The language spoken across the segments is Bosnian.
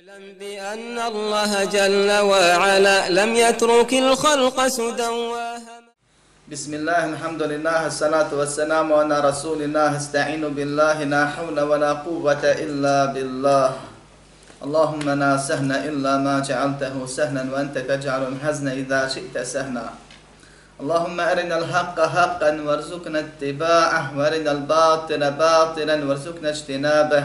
اعلم بأن الله جل وعلا لم يترك الخلق سدى بسم الله الحمد لله الصلاة والسلام على رسول الله. استعين بالله لا حول ولا قوة إلا بالله. اللهم لا سهل إلا ما جعلته سهلا وأنت تجعل الحزن إذا شئت سهلا اللهم أرنا الحق حقا وارزقنا اتباعه وأرنا الباطل باطلا وارزقنا اجتنابه.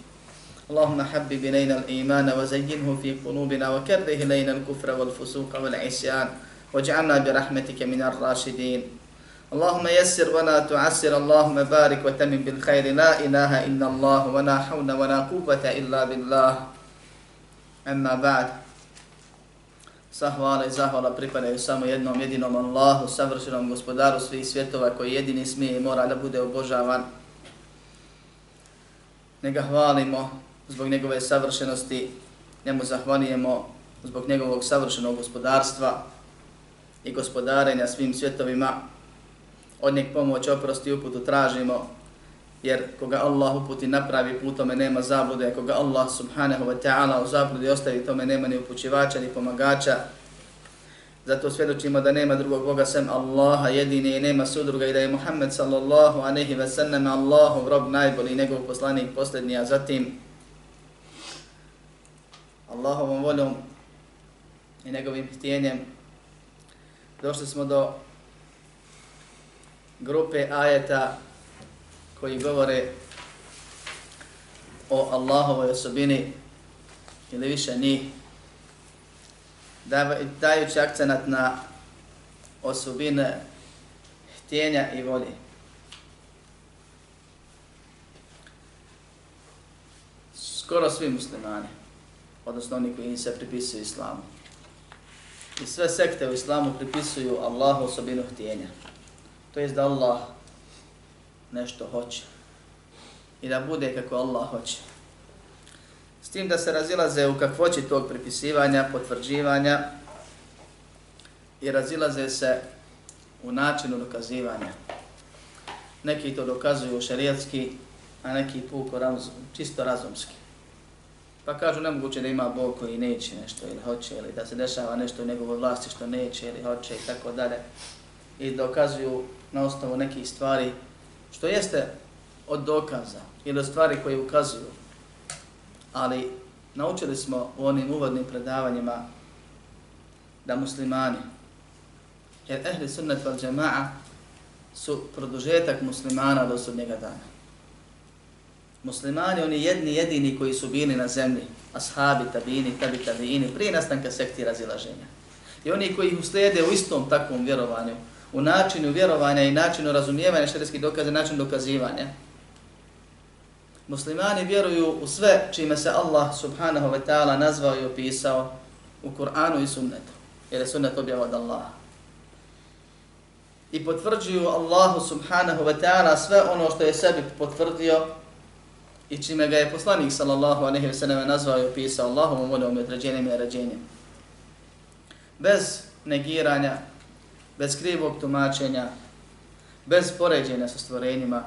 اللهم حبب إلينا الإيمان وزينه في قلوبنا وكره إلينا الكفر والفسوق والعصيان واجعلنا برحمتك من الراشدين اللهم يسر ولا تعسر اللهم بارك وتمم بالخير لا إله إلا الله ولا حول ولا قوة إلا بالله أما بعد Sahvala i zahvala pripadaju samo jednom jedinom Allahu, savršenom gospodaru svih svjetova koji jedini smije i mora da bude obožavan. Nega hvalimo zbog njegove savršenosti, njemu zahvalijemo zbog njegovog savršenog gospodarstva i gospodarenja svim svjetovima. Od njeg pomoć, oprosti i uputu tražimo, jer koga Allah uputi napravi putome nema zabude, koga Allah subhanahu wa ta'ala u zabludi ostavi tome nema ni upućivača ni pomagača. Zato svjedočimo da nema drugog Boga sem Allaha jedine i nema sudruga i da je Muhammed sallallahu anehi wa sallam Allahov rob najbolji njegov poslanik posljednji, a zatim Allahovom voljom i njegovim htjenjem došli smo do grupe ajeta koji govore o Allahovoj osobini ili više njih, dajući akcenat na osobine htjenja i volje. Skoro svi muslimani, odnosno oni koji se pripisuju islamu. I sve sekte u islamu pripisuju Allahu osobinu htjenja. To je da Allah nešto hoće i da bude kako Allah hoće. S tim da se razilaze u kakvoći tog pripisivanja, potvrđivanja i razilaze se u načinu dokazivanja. Neki to dokazuju šarijatski, a neki puko razum, čisto razumski. Pa kažu nemoguće da ima Bog koji neće nešto ili hoće, ili da se dešava nešto u njegovoj vlasti što neće ili hoće i tako dalje. I dokazuju na osnovu nekih stvari što jeste od dokaza ili od stvari koje ukazuju. Ali naučili smo u onim uvodnim predavanjima da muslimani, jer ehli sunnet val džema'a su produžetak muslimana do sudnjega dana. Muslimani, oni jedni jedini koji su bili na zemlji, ashabi, tabini, tabi, tabiini, prije nastanka sekti razilaženja. I oni koji ih uslijede u istom takvom vjerovanju, u načinu vjerovanja i načinu razumijevanja šarijskih dokaza, način dokazivanja. Muslimani vjeruju u sve čime se Allah subhanahu wa ta'ala nazvao i opisao u Kur'anu i sunnetu, jer je sunnet objava od Allaha. I potvrđuju Allahu subhanahu wa ta'ala sve ono što je sebi potvrdio i čime ga je poslanik sallallahu alaihi ve sallam nazvao i opisao Allahovom voljom i određenjem i rađenjem. Bez negiranja, bez krivog tumačenja, bez poređenja sa stvorenjima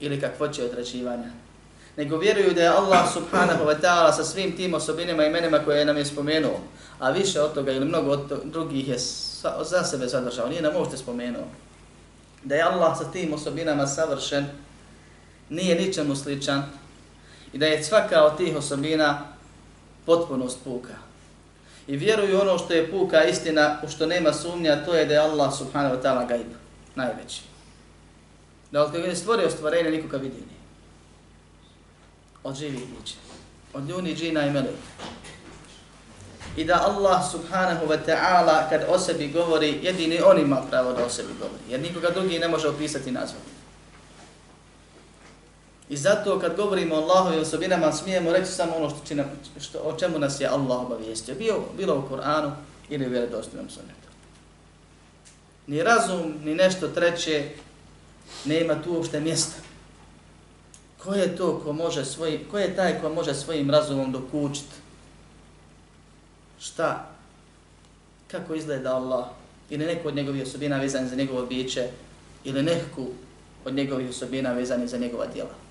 ili kakvoće određivanja. Nego vjeruju da je Allah subhanahu wa ta'ala sa svim tim osobinima i imenima koje nam je spomenuo, a više od toga ili mnogo od drugih je za sebe zadržao, nije nam uopšte spomenuo. Da je Allah sa tim osobinama savršen, nije ničemu sličan i da je svaka od tih osobina potpunost puka. I vjeruju ono što je puka istina, u što nema sumnja, to je da je Allah subhanahu wa ta'ala gaib, najveći. Da od kada je stvorio stvorenje, nikoga vidi nije. Od živih biće, Od ljuni, džina i meleka. I da Allah subhanahu wa ta'ala kad o sebi govori, jedini on ima pravo da o sebi govori. Jer nikoga drugi ne može opisati nazvati. I zato kad govorimo o Allahovim osobinama, smijemo reći samo ono što, čina, što, o čemu nas je Allah obavijestio. Bio, bilo u Koranu ili u vjerodostojnom sunnetu. Ni razum, ni nešto treće nema tu uopšte mjesta. Ko je to ko može svojim, ko je taj ko može svojim razumom dokučiti? Šta? Kako izgleda Allah? Ili neko od njegovih osobina vezan za njegovo biće? Ili neku od njegovih osobina vezani za njegova djela?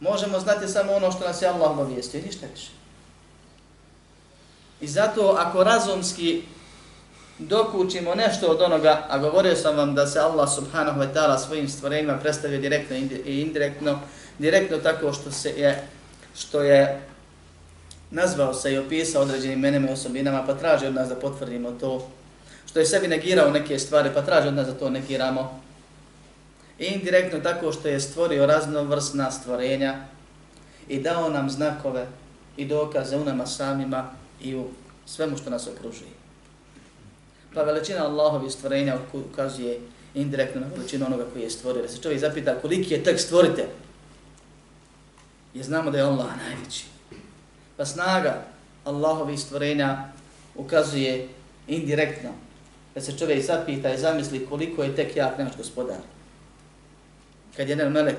Možemo znati samo ono što nas je Allah obavijestio, ništa više. I zato ako razumski dokučimo nešto od onoga, a govorio sam vam da se Allah subhanahu wa ta'ala svojim stvorenjima predstavio direktno i indirektno, direktno tako što se je, što je nazvao se i opisao određenim menima i osobinama, pa traži od nas da potvrdimo to, što je sebi negirao neke stvari, pa traži od nas da to negiramo, indirektno tako što je stvorio raznovrsna stvorenja i dao nam znakove i dokaze u nama samima i u svemu što nas okružuje. Pa veličina Allahovi stvorenja ukazuje indirektno na veličinu onoga koji je stvorio. Da se čovjek zapita koliki je tek stvorite. Je znamo da je Allah najveći. Pa snaga Allahovi stvorenja ukazuje indirektno. Da se čovjek zapita i zamisli koliko je tek jak naš gospodar. Kad jedan melek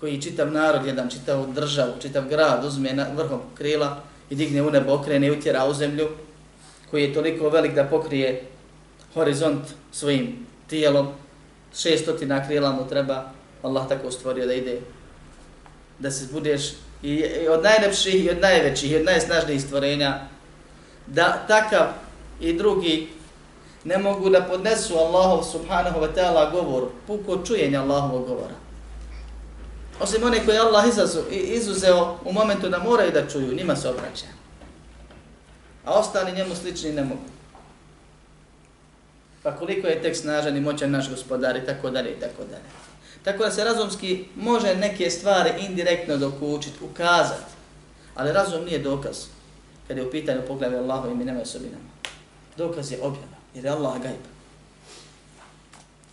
koji čitav narod, jedan čitav državu, čitav grad uzme na vrhom krila i digne u nebo, okrene i utjera u zemlju, koji je toliko velik da pokrije horizont svojim tijelom, šestotina krila mu treba, Allah tako stvorio da ide, da se budeš i, od najlepših i od najvećih i od najsnažnijih stvorenja, da takav i drugi ne mogu da podnesu Allahov subhanahu wa ta'ala govor, puko čujenja Allahovog govora. Osim one koje Allah izuzeo u momentu da moraju da čuju, njima se obraća. A ostali njemu slični ne mogu pa koliko je tek snažan i moćan naš gospodar i tako dalje i tako dalje. Tako da se razumski može neke stvari indirektno dokučiti, ukazati, ali razum nije dokaz kada je u pitanju poglavlja Allahu i minema osobinama. Dokaz je objav jer je Allah gajb.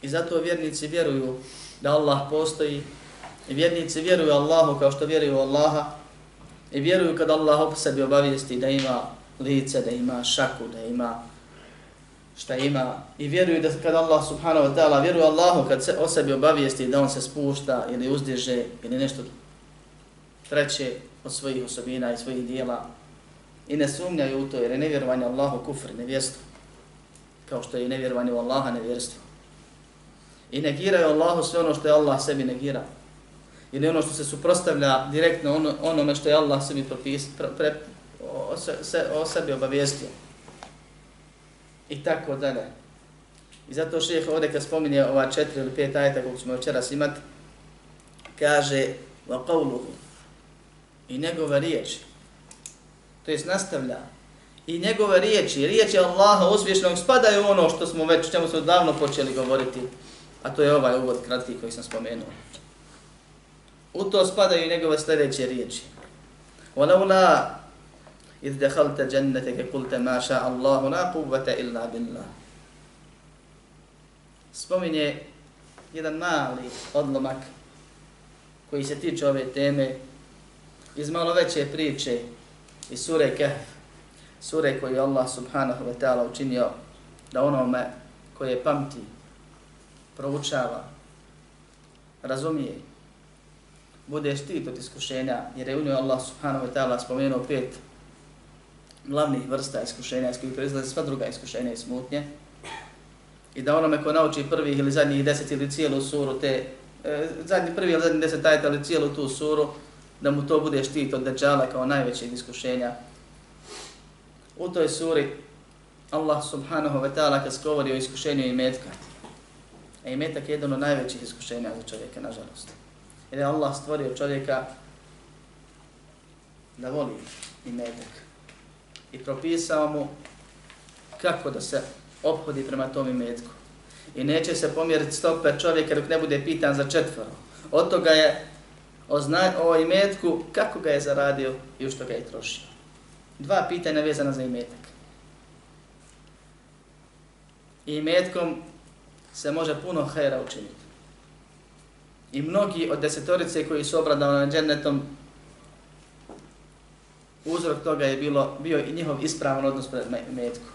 I zato vjernici vjeruju da Allah postoji i vjernici vjeruju Allahu kao što vjeruju Allaha i vjeruju kad Allah op sebi obavijesti da ima lice, da ima šaku, da ima šta ima i vjeruju da kad Allah subhanahu wa ta'ala vjeruje Allahu kad se o sebi obavijesti da on se spušta ili uzdiže ili nešto treće od svojih osobina i svojih dijela i ne sumnjaju u to jer je nevjerovanje Allahu kufr, nevjestvo kao što je i nevjerovanje u Allaha nevjerstvo i negiraju Allahu sve ono što je Allah sebi negira ili ono što se suprostavlja direktno ono, onome što je Allah sebi propis, pre, pre, o, se, se, o sebi obavijestio i tako dalje. I zato šeheh ovdje kad spominje ova četiri ili pet ajeta kog ćemo večeras imati, kaže wa qawluhu i njegove riječi. To jest nastavlja i njegove riječi, riječi Allaha uspješnog spadaju ono što smo već, čemu smo davno počeli govoriti, a to je ovaj uvod kratki koji sam spomenuo. U to spadaju i njegove sljedeće riječi. وَلَوْلَا إذ دخلت جنتك قلت ما شاء الله لا قوة إلا بالله spominje jedan mali odlomak koji se tiče ove teme iz malo veće priče iz sure Kehf, sure koju Allah subhanahu wa ta'ala učinio da onome koje pamti, proučava, razumije, bude štit od iskušenja, jer je u njoj Allah subhanahu wa ta'ala spomenuo pet glavnih vrsta iskušenja iz kojih proizlaze sva druga iskušenja i smutnje. I da onome ko nauči prvih ili zadnjih deset ili cijelu suru te, e, zadnji prvi ili zadnji deset ajta ili cijelu tu suru, da mu to bude štit od deđala kao najveće iskušenja. U toj suri Allah subhanahu wa ta'ala kad govori o iskušenju i metka. A i metak je jedan od najvećih iskušenja za čovjeka, nažalost. Jer je Allah stvorio čovjeka da voli i metak i propisao mu kako da se obhodi prema tom imetku. I neće se pomjeriti stope čovjeka dok ne bude pitan za četvoro. Od toga je o, zna, o imetku kako ga je zaradio i u što ga je trošio. Dva pitanja vezana za imetak. I imetkom se može puno hajera učiniti. I mnogi od desetorice koji su obradovani džennetom, uzrok toga je bilo, bio i njihov ispravan odnos pred metku.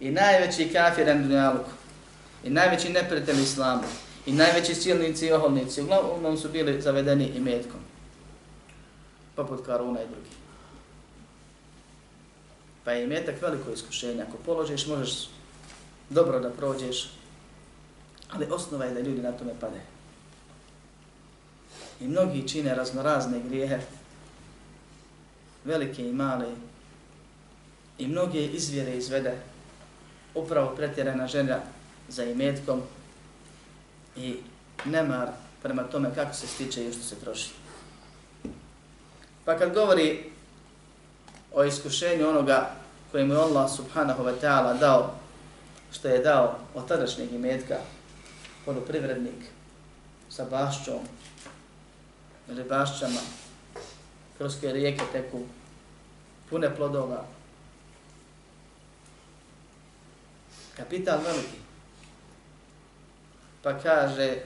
I najveći kafir na dunjaluku, i najveći neprijatelj islamu, i najveći silnici i oholnici, uglavnom su bili zavedeni imetkom. Poput Karuna i drugih. Pa je metak veliko iskušenje. Ako položiš, možeš dobro da prođeš, ali osnova je da ljudi na tome pade. I mnogi čine raznorazne grijehe, velike i male, i mnoge izvjere izvede upravo pretjerana žena za imetkom i nemar prema tome kako se stiče i što se troši. Pa kad govori o iskušenju onoga koje mu Allah subhanahu wa ta'ala dao, što je dao od tadašnjeg imetka, poluprivrednik sa bašćom ili bašćama, kroz koje rijeke teku, pune plodova. Kapital veliki. Pa kaže,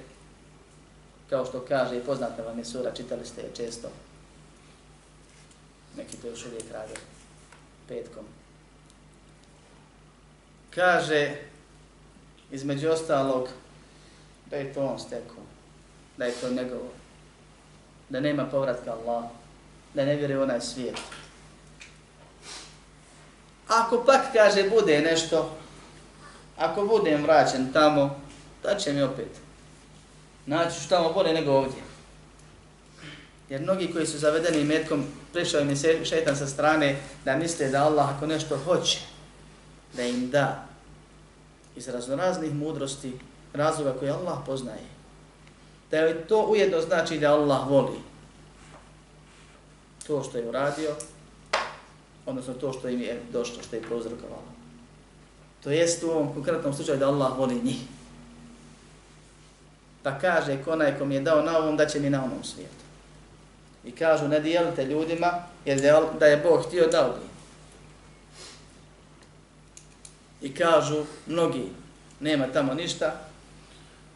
kao što kaže i poznata vam je sura, čitali ste je često, neki to još uvijek rade, petkom. Kaže, između ostalog, da je to on stekao, da je to njegovo, da nema povratka Allah, da ne vjeruje onaj svijet. Ako pak, kaže, bude nešto, ako budem vraćen tamo, da će mi opet. Naći što tamo bolje nego ovdje. Jer mnogi koji su zavedeni metkom, prišao im je šetan sa strane da misle da Allah ako nešto hoće, da im da iz raznoraznih mudrosti, razloga koje Allah poznaje. Da je to ujedno znači da Allah voli to što je uradio, odnosno to što im je došlo, što je prouzrokovalo. To jest u ovom konkretnom slučaju da Allah voli njih. Pa kaže konaj kom je dao na ovom, da će mi na onom svijetu. I kažu ne dijelite ljudima, jer da je Bog htio dao bi. I kažu mnogi, nema tamo ništa,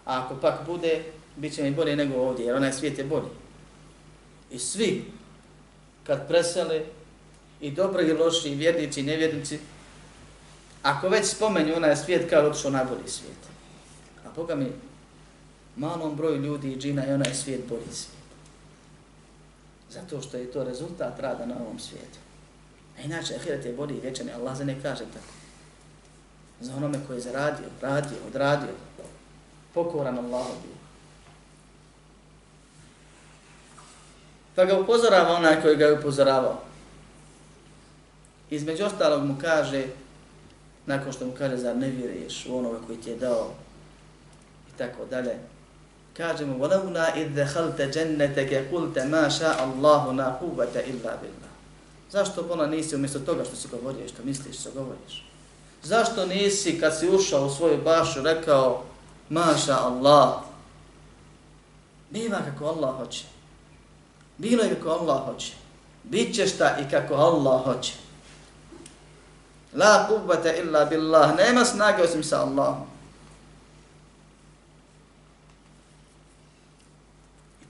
a ako pak bude, bit će mi bolje nego ovdje, jer onaj svijet je bolji. I svi, kad presele, i dobro i loši, i vjernici i nevjernici, ako već spomenju onaj svijet, kao otišao najbolji svijet. A Boga mi, malom broju ljudi i džina je onaj svijet bolji svijet. Zato što je to rezultat rada na ovom svijetu. A inače, ahiret je bolji i vječan, Allah za ne kaže tako. Za onome koji je zaradio, radio, odradio, pokoran Allahu bio. Pa ga upozorava onaj koji ga je upozoravao. Između ostalog mu kaže, nakon što mu kaže, zar ne vjeruješ u onoga koji ti je dao i tako dalje, kaže mu, وَلَوْنَا إِذْ دَخَلْتَ جَنَّتَكَ قُلْتَ مَا شَاءَ اللَّهُ نَا قُوَّةَ إِلَّا بِاللَّهِ Zašto bola nisi umjesto toga što si govorio i što misliš što govoriš? Zašto nisi kad si ušao u svoju bašu rekao Maša Allah? Biva kako Allah hoće. Bilo je kako Allah hoće. Biće šta i kako Allah hoće. La kubata illa billah. Nema snage osim sa Allahom.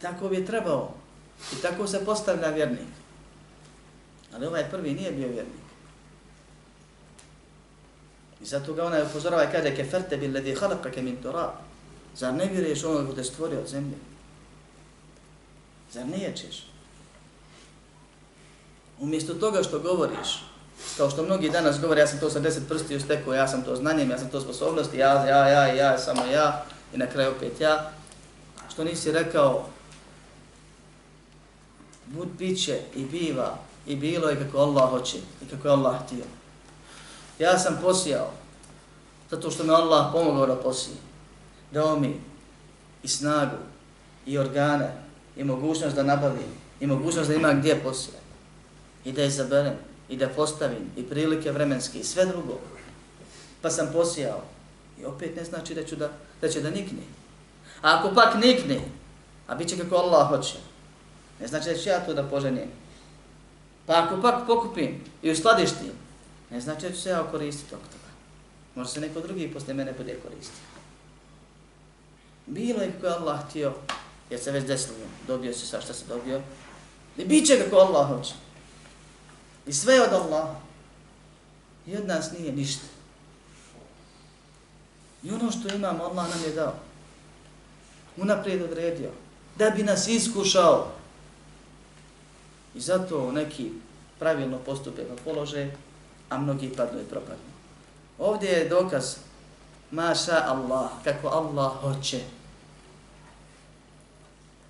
Tako bi je trebao. I tako se postavlja vjernik. Ali ovaj prvi nije bio vjernik. I zato ga onaj upozorava i kaže keferte bil ladhi khalaqaka min turab. Zar ne vjeruješ onoga ko te stvorio od zemlje? Zar ne ječeš? Umjesto toga što govoriš, kao što mnogi danas govore, ja sam to sa deset prsti ustekao, ja sam to znanjem, ja sam to sposobnosti, ja, ja, ja, ja, samo ja, i na kraju opet ja, što nisi rekao, bud biće i biva i bilo je kako Allah hoće i kako je Allah htio. Ja sam posijao, zato što me Allah pomogao da posijem. Dao mi i snagu, i organe, i mogućnost da nabavim, i mogućnost da ima gdje posijem I da izaberem, i da postavim, i prilike vremenske, i sve drugo. Pa sam posijao. I opet ne znači da, ću da, da će da nikne. A ako pak nikne, a bit će kako Allah hoće, ne znači da ću ja to da poženim. Pa ako pak pokupim i uskladištim, Ne znači da ću se ja koristiti oko toga. Može se neko drugi posle mene bude koristiti. Bilo je kako je Allah htio jer se već desilo, dobio se sa šta se dobio, i bit će kako Allah hoće. I sve je od Allaha. I od nas nije ništa. I ono što imamo, Allah nam je dao. Unaprijed odredio. Da bi nas iskušao. I zato neki pravilno postupe na polože, a mnogi padnu i propadnu. Ovdje je dokaz Maša Allah, kako Allah hoće.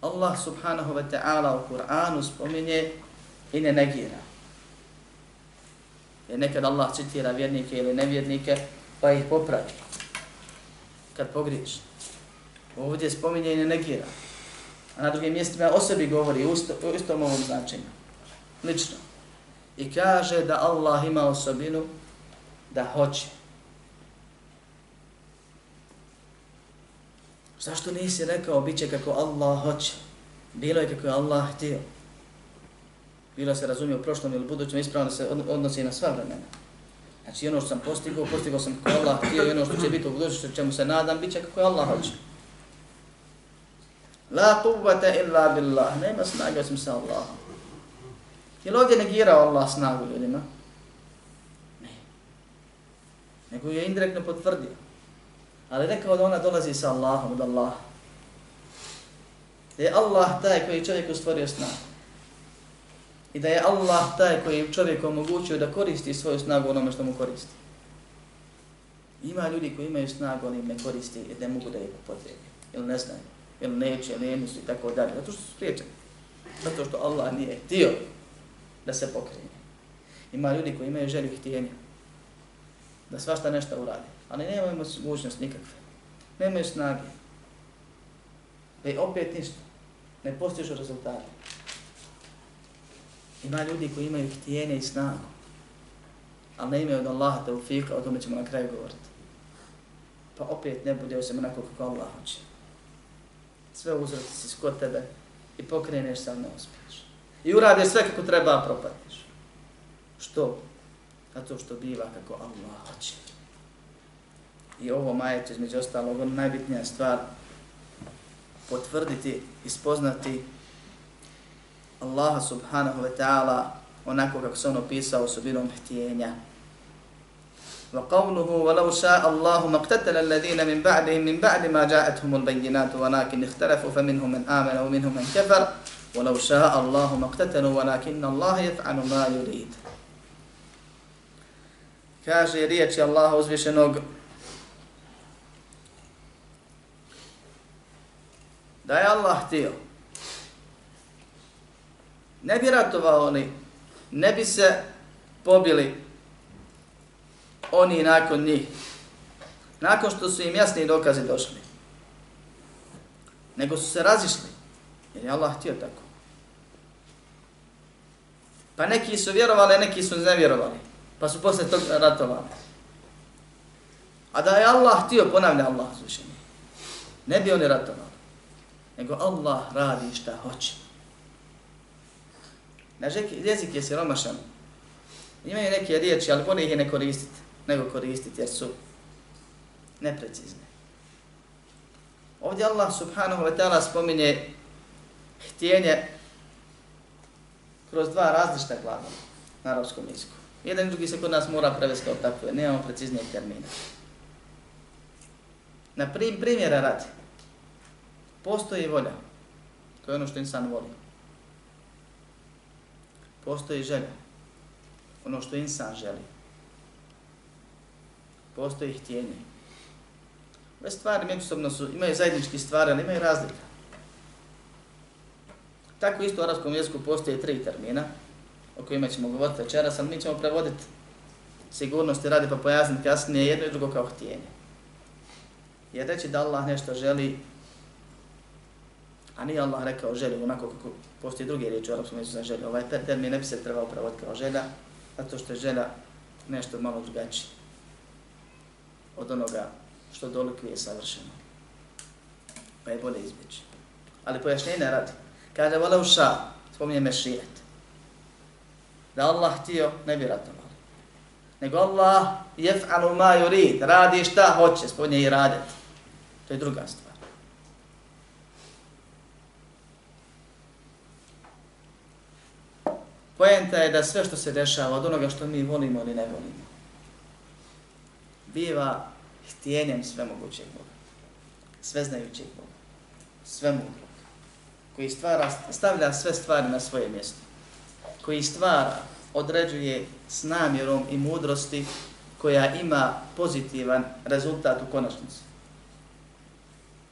Allah subhanahu wa ta'ala u Kur'anu spominje i ne negira. Jer nekad Allah citira vjernike ili nevjernike, pa ih popravi. Kad pogriješ. Ovdje spominje i ne negira. A na drugim mjestima o sebi govori u, isto, u istom ovom značenju. Lično. I kaže da Allah ima osobinu da hoće. Zašto nisi rekao bit će kako Allah hoće? Bilo je kako je Allah htio. Bilo se razumije u prošlom ili budućem, ispravno se odnosi na sva vremena. Znači ono što sam postigao, postigao sam kako Allah htio i ono što će biti u budućnosti, čemu se nadam, bit će kako je Allah hoće. La quvvata illa billah. Nema snage osim sa Allahom. Je li ovdje negirao Allah snagu ljudima? Ne. Nego je indirektno potvrdio. Ali rekao da ona dolazi sa Allahom od Allaha. Da je Allah taj koji čovjeku stvorio snagu. I da je Allah taj koji čovjeku omogućio da koristi svoju snagu onome što mu koristi. Ima ljudi koji imaju snagu, ali im ne koristi jer ne mogu da je upotrebi. Ili ne znaju. Ili neće, ili ne misli, tako dalje. Zato što su spriječeni. Zato što Allah nije htio da se pokrene. Ima ljudi koji imaju želju htjenja. Da svašta nešto uradi ali nemaju mogućnost nikakve. Nemaju snage. I opet ništa. Ne postižu rezultate. Ima ljudi koji imaju htjenje i snagu, ali ne imaju od Allaha te ufika, o tome ćemo na kraju govoriti. Pa opet ne bude osim onako kako Allah hoće. Sve uzroci si kod tebe i pokreneš se, ali ne uspiješ. I uradiš sve kako treba, a propadiš. Što? Zato što biva kako Allah hoće. I ovo majetu, između ostalog, ono najbitnija stvar, potvrditi i spoznati Allaha subhanahu wa ta'ala onako kako se on opisao osobinom htjenja. وقوله ولو شاء الله ما اقتتل الذين من بعدهم من بعد ما جاءتهم البينات ولكن اختلفوا فمنهم من آمن ومنهم من كفر. ولو شاء الله ما اقتتلوا ولكن الله يفعل ما يريد. Kaže riječi Allaha uzvišenog da je Allah htio, ne bi ratovao oni, ne bi se pobili oni nakon njih, nakon što su im jasni dokazi došli. Nego su se razišli, jer je Allah htio tako. Pa neki su vjerovali, neki su nevjerovali, pa su posle tog ratovali. A da je Allah htio, ponavlja Allah zvišenje, ne bi oni ratovali nego Allah radi šta hoće. Naš jezik je siromašan. Imaju neke riječi, ali bolje ih ne koristiti, nego koristiti jer su neprecizne. Ovdje Allah subhanahu wa ta'ala spominje htjenje kroz dva različita glagola na arabskom jeziku. Jedan i drugi se kod nas mora prevesti kao takve, nemamo preciznije termine. Na prim, primjera radi, Postoji volja. To je ono što insan voli. Postoji želja. Ono što insan želi. Postoji htjenje. Ove stvari međusobno su, imaju zajednički stvari, ali imaju razlika. Tako isto u arabskom jeziku postoje tri termina o kojima ćemo govoriti večeras, ali mi ćemo prevoditi sigurnosti radi pa pojasniti kasnije jedno i drugo kao htjenje. Jer reći da Allah nešto želi A nije Allah rekao želi, onako kako postoji druge riječi u arapskom jeziku za želju. Ovaj termin ne bi se trebao prevoditi kao želja, zato što je želja nešto malo drugačije od onoga što dolikuje savršeno. Pa je bolje izbjeći. Ali pojašnjenje ne radi. Kaže, vola uša, spominje mešijet. Da Allah htio, ne bi ratovali. Nego Allah jef'alu ma yurid, radi šta hoće, spominje i radet. To je druga stvar. Pojenta je da sve što se dešava od onoga što mi volimo ili ne volimo, biva htjenjem svemogućeg Boga, sveznajućeg Boga, svemudrog, koji stvara, stavlja sve stvari na svoje mjesto, koji stvara, određuje s namjerom i mudrosti koja ima pozitivan rezultat u konačnici.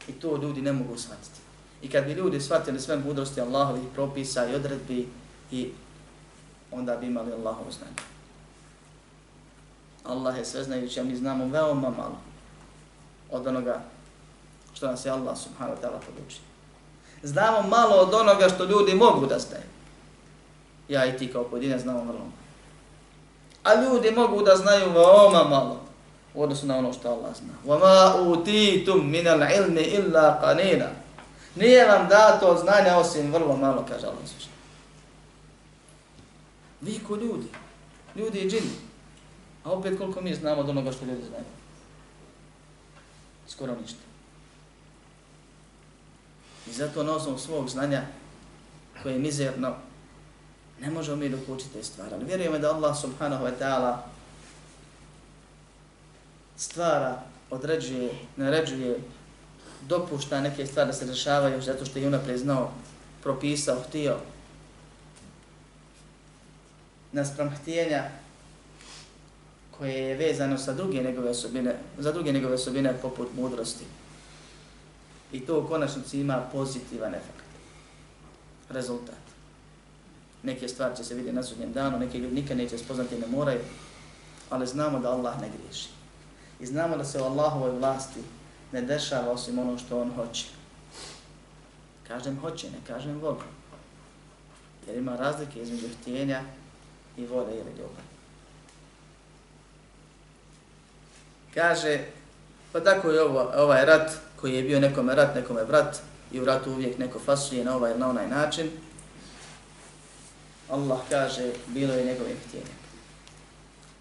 I to ljudi ne mogu shvatiti. I kad bi ljudi shvatili sve mudrosti Allahovih propisa i odredbi i onda bi imali Allahovo znanje. Allah je sve znajući, a mi znamo veoma malo od onoga što nas je Allah subhanahu wa ta'ala podučio. Znamo malo od onoga što ljudi mogu da znaju. Ja i ti kao pojedine znamo vrlo malo. A ljudi mogu da znaju veoma malo u odnosu na ono što Allah zna. وَمَا أُوتِيتُم مِنَ الْعِلْمِ إِلَّا قَنِينَ Nije vam dato znanja osim vrlo malo, kaže Allah svišnji. Vi ko ljudi, ljudi i džini. A opet koliko mi znamo od onoga što ljudi znaju? Skoro ništa. I zato na osnovu svog znanja, koje je mizerno, ne možemo mi dok učiti te stvari. Ali vjerujemo da Allah subhanahu wa ta'ala stvara, određuje, naređuje, dopušta neke stvari da se rešavaju zato što je unaprijed znao, propisao, htio, naspram htijenja koje je vezano sa druge njegove osobine, za druge njegove osobine poput mudrosti. I to u konačnici ima pozitivan efekt. Rezultat. Neke stvari će se vidjeti na sudnjem danu, neke ljudi nikad neće spoznati, ne moraju, ali znamo da Allah ne griješi. I znamo da se u Allahovoj vlasti ne dešava osim ono što On hoće. Kažem hoće, ne kažem voli. Jer ima razlike između htjenja i vole ili ljubavi. Kaže, pa tako je ovo, ovaj rat koji je bio nekome rat, nekome vrat i u ratu uvijek neko fasuje na ovaj ili na onaj način. Allah kaže, bilo je njegovim htjenjem.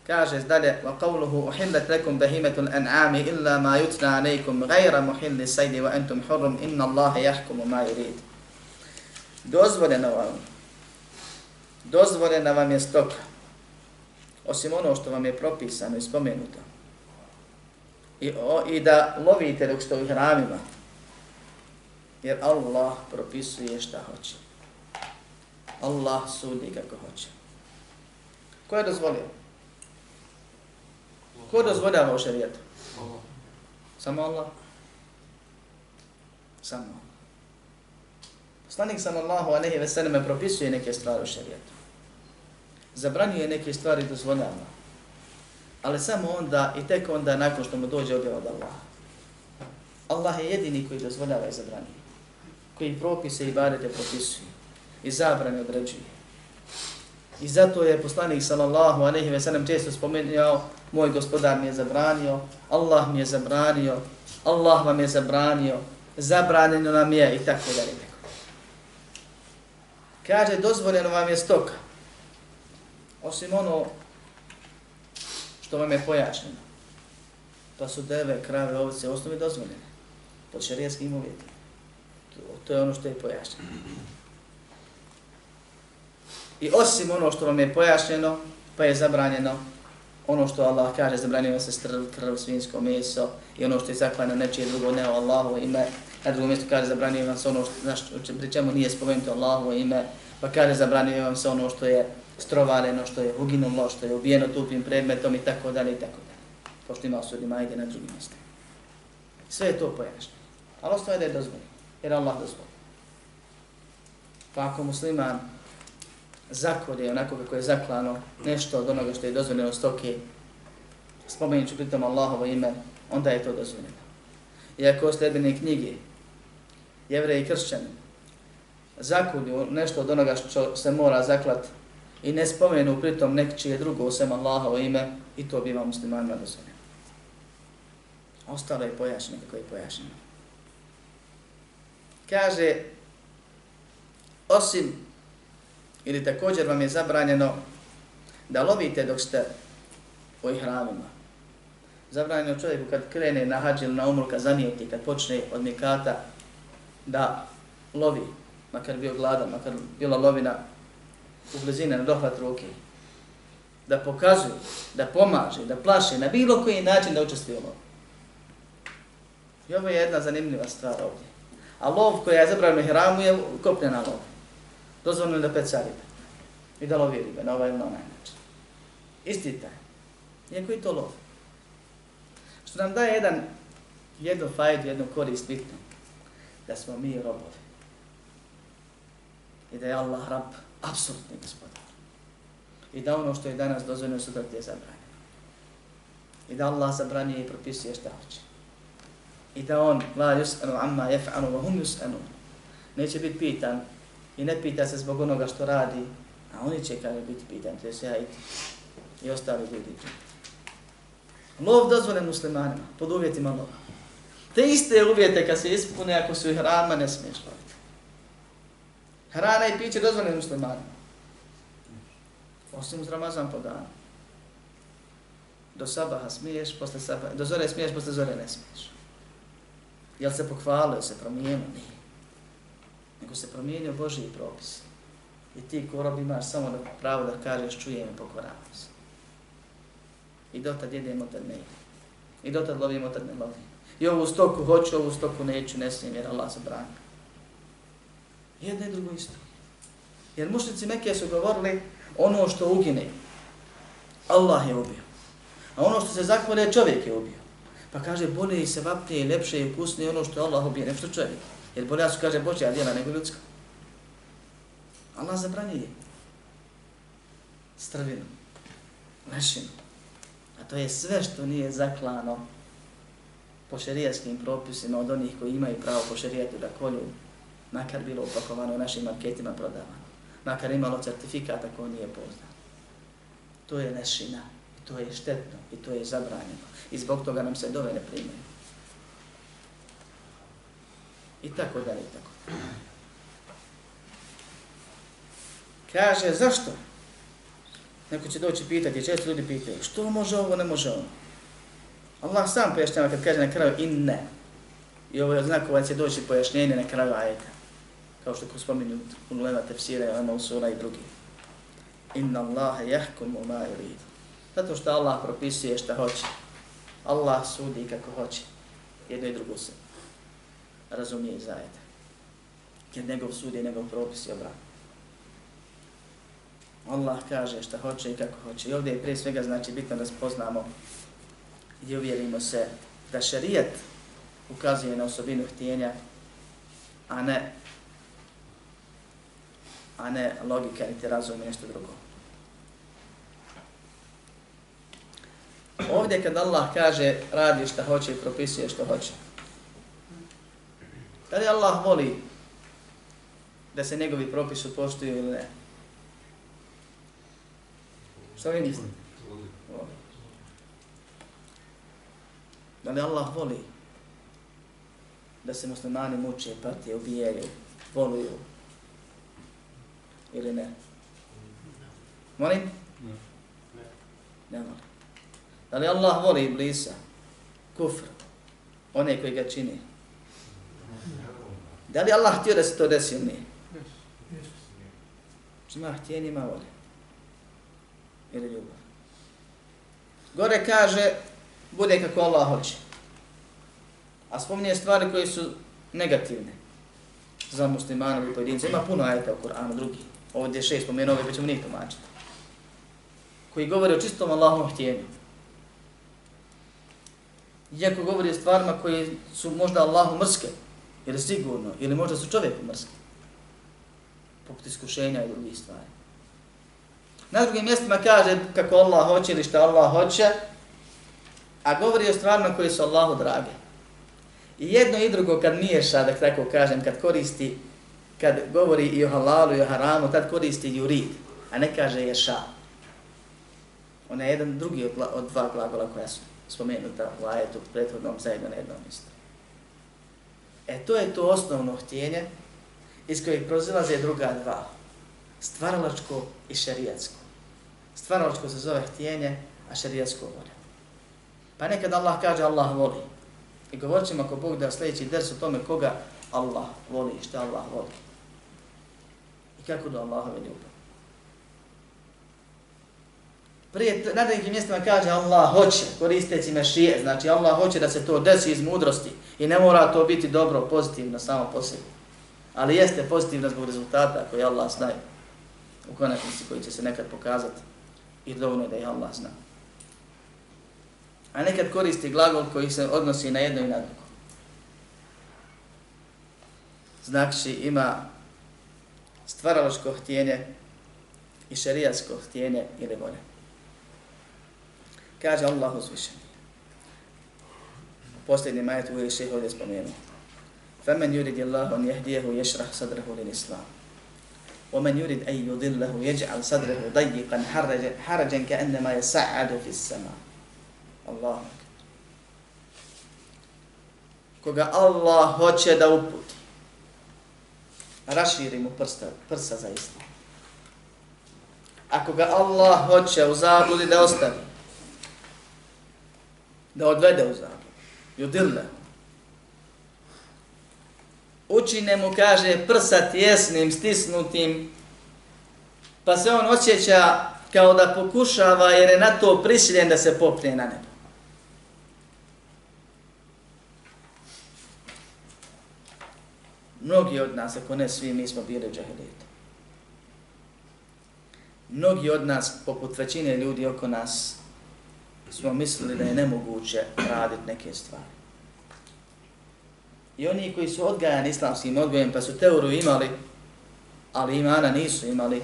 Kaže dalje, wa qawluhu uhillat lakum bahimatul an'ami illa ma yutna alaykum ghayra muhilli saydi wa antum hurum inna Allaha yahkumu ma yurid. Dozvoljeno vam dozvoljena vam je stoka, osim ono što vam je propisano i spomenuto. I, o, i da lovite dok ste u hramima, jer Allah propisuje šta hoće. Allah sudi kako hoće. Ko je dozvolio? Ko dozvoljava u šarijetu? Samo Allah? Samo Allah. Poslanik sallallahu alejhi ve selleme propisuje neke stvari u šerijetu zabranjuje neke stvari dozvoljava. Ali samo onda i tek onda nakon što mu dođe objava od Allaha. Allah je jedini koji dozvoljava i zabranjuje. Koji propise i barete propisuje. I zabrane određuje. I zato je poslanik sallallahu alejhi ve sellem često spomenuo moj gospodar mi je zabranio, Allah mi je zabranio, Allah vam je zabranio, zabranjeno nam je i tako dalje. Kaže, dozvoljeno vam je stoka osim ono što vam je pojašnjeno. Pa su deve, krave, ovce, osnovi dozvoljene. Pod šarijetskim uvjetima. To, to je ono što je pojašnjeno. I osim ono što vam je pojašnjeno, pa je zabranjeno ono što Allah kaže, zabranjeno se strv, krv, svinsko meso i ono što je zaklano nečije drugo, ne Allahovo Allahu ime. Na drugom mjestu kaže, zabranjeno se ono što, pri čemu nije spomenuto Allahu ime, pa kaže, zabranjeno se ono što je strovaleno, što je uginulo, što je ubijeno tupim predmetom i tako dalje i tako dalje. Pošto ima osudi majde na drugim mjestima. Sve je to pojašnjeno. Ali ostaje da je dozvoljeno, jer Allah dozvoli. Pa ako musliman zakolje onako kako je zaklano nešto od onoga što je dozvoljeno stoke, spomenut ću pritom Allahovo ime, onda je to dozvoljeno. Iako sljedbene knjige, jevreji i kršćani, zakolju nešto od onoga što se mora zaklati i ne spomenu pritom nekčije drugo osim Allahovo ime i to biva muslimanima dozvoljeno. Ostalo je pojašnjeno kako je pojašnjeno. Kaže, osim ili također vam je zabranjeno da lovite dok ste u ihramima. Zabranjeno čovjeku kad krene na hađ ili na umru, kad zanijeti, kad počne od mikata da lovi, makar bio gladan, makar bila lovina u blizine na dohvat ruke, da pokazuje, da pomaže, da plaše, na bilo koji način da učestvuje u lovu. I ovo je jedna zanimljiva stvar ovdje. A lov koja je zabravljena hramu je kopljena lov. Dozvoljeno da peca ribe. I da lovi ribe na ovaj ili na onaj način. Isti taj. Iako i to lov. Što nam daje jedan, jednu fajdu, jednu korist bitnu. Da smo mi robovi. I da je Allah rab, apsolutni gospodar. I da ono što je danas dozvoljeno sutra ti je zabranjeno. I da Allah zabranije i propisuje šta hoće. I da on, la yus'anu amma yaf'alu wa hum yus'anu. Neće biti pitan i ne pita se zbog onoga što radi, a oni će kada biti pitan, to je se ja i, i ostali ljudi. Lov dozvoljen muslimanima, pod uvjetima lova. Te iste uvjete kad se ispune, ako su ih hrama, ne smiješ loviti. Hrana i piće dozvoljen muslimanima. Osim uz Ramazan po danu. Do sabaha smiješ, posle sabaha, do zore smiješ, posle zore ne smiješ. Jel se pokvalio, se promijenio? Nije. Nego se promijenio Božiji propis. I ti ko rob imaš samo da pravo da kažeš čujem i pokoravam se. I dotad jedemo, tad ne jedemo. I dotad lovimo, tad ne lovimo. I ovu stoku hoću, ovu stoku neću, ne smijem jer Allah se brani. Jedno i drugo isto. Jer mušnici Mekije su govorili ono što ugine, Allah je ubio. A ono što se zakvore, čovjek je ubio. Pa kaže, bolje i se vapnije i lepše i ukusnije ono što Allah ubije, nešto čovjek. Jer bolja su, kaže, Božja djela nego ljudska. Allah zabranjuje. Strvinu. Lešinu. A to je sve što nije zaklano po šerijaskim propisima od onih koji imaju pravo po šerijetu da kolju, makar bilo upakovano u našim marketima prodavano makar imalo certifikata ko nije poznan. To je nešina, i to je štetno, i to je zabranjeno. I zbog toga nam se dove ne primaju. I tako dalje, i tako. Kaže, zašto? Neko će doći pitati, često ljudi pitaju, što može ovo, ne može ono? Allah sam pojašnjava kad kaže na kraju in ne. I ovo je znak ovaj će doći pojašnjenje na kraju ajeta kao što ko spominju u Lema Tefsira, Lema Usura i drugi. Inna Allahe jahkumu ma yurid. Zato što Allah propisuje šta hoće. Allah sudi kako hoće. Jedno i drugo se razumije i zajete. Jer njegov sudi je njegov propis i obran. Allah kaže šta hoće i kako hoće. I ovdje je prije svega znači bitno da spoznamo i uvjerimo se da šarijet ukazuje na osobinu htjenja, a ne a ne logika niti razum i nešto drugo. Ovdje kad Allah kaže radi šta hoće i propisuje što hoće. Da li Allah voli da se njegovi propisu poštuju ili ne? Što vi mislite? Da li Allah voli da se muslimani muče, partije, ubijaju, voluju, ili ne? Molim? Ne. Volim. Da li Allah voli iblisa? Kufr. One koji ga čini. Da li Allah htio da se to desi ili nije? Ima htjenje, ima volje. Ili ljubav. Gore kaže, bude kako Allah hoće. A spominje stvari koje su negativne za muslimanovi pojedince. Ima puno ajeta u Koranu, drugi ovdje šest spomenuo, pa ćemo njih tumačiti, koji govori o čistom Allahom htjenju. Iako govori o stvarima koje su možda Allahu mrske, ili sigurno, ili možda su čovjeku mrske, poput iskušenja i drugih stvari. Na drugim mjestima kaže kako Allah hoće ili što Allah hoće, a govori o stvarima koje su Allahu drage. I jedno i drugo kad miješa, da tako kažem, kad koristi kad govori i o halalu i o haramu, tad koristi jurid, a ne kaže ješa. On je jedan drugi od, od dva glagola koja su spomenuta u ajetu prethodnom zajedno na jednom mjestu. E to je to osnovno htjenje iz kojeg prozilaze druga dva. Stvaralačko i šerijatsko. Stvaralačko se zove htjenje, a šerijatsko volja. Pa nekad Allah kaže Allah voli. I govorit ćemo ako Bog da sljedeći ders o tome koga Allah voli i šta Allah voli kako do Allahove ljubavi. Prije na nekim mjestima kaže Allah hoće, koristeći mešije, znači Allah hoće da se to desi iz mudrosti i ne mora to biti dobro, pozitivno samo po sebi. Ali jeste pozitivno zbog rezultata koji Allah zna u konačnici koji će se nekad pokazati i dovoljno da je Allah zna. A nekad koristi glagol koji se odnosi na jedno i na drugo. Znači ima stvaraloško htjenje i šerijatsko htjenje ili volje. Kaže Allah uzvišeni. Posljednji majet uvijek šeh ovdje spomenuo. فَمَنْ يُرِدِ اللَّهُ أَنْ يَهْدِيهُ يَشْرَحْ صَدْرَهُ لِلْإِسْلَامِ وَمَنْ يُرِدْ أَنْ يُضِلَّهُ يَجْعَلْ صَدْرَهُ ضَيِّقًا حَرَجًا كَأَنَّمَا يَسَعَّدُ فِي السَّمَاءِ Allah. Koga Allah hoće da uputi, raširi mu prsta, prsa za. Ako ga Allah hoće u zabludi da ostavi, da odvede u zabludi, Judille. Učine mu, kaže, prsa tjesnim, stisnutim, pa se on osjeća kao da pokušava jer je na to prisiljen da se popne na nebo. Mnogi od nas, ako ne svi, mi smo bili džahilijetom. Mnogi od nas, poput većine ljudi oko nas, smo mislili da je nemoguće raditi neke stvari. I oni koji su odgajani islamskim odgojem, pa su teoriju imali, ali imana nisu imali,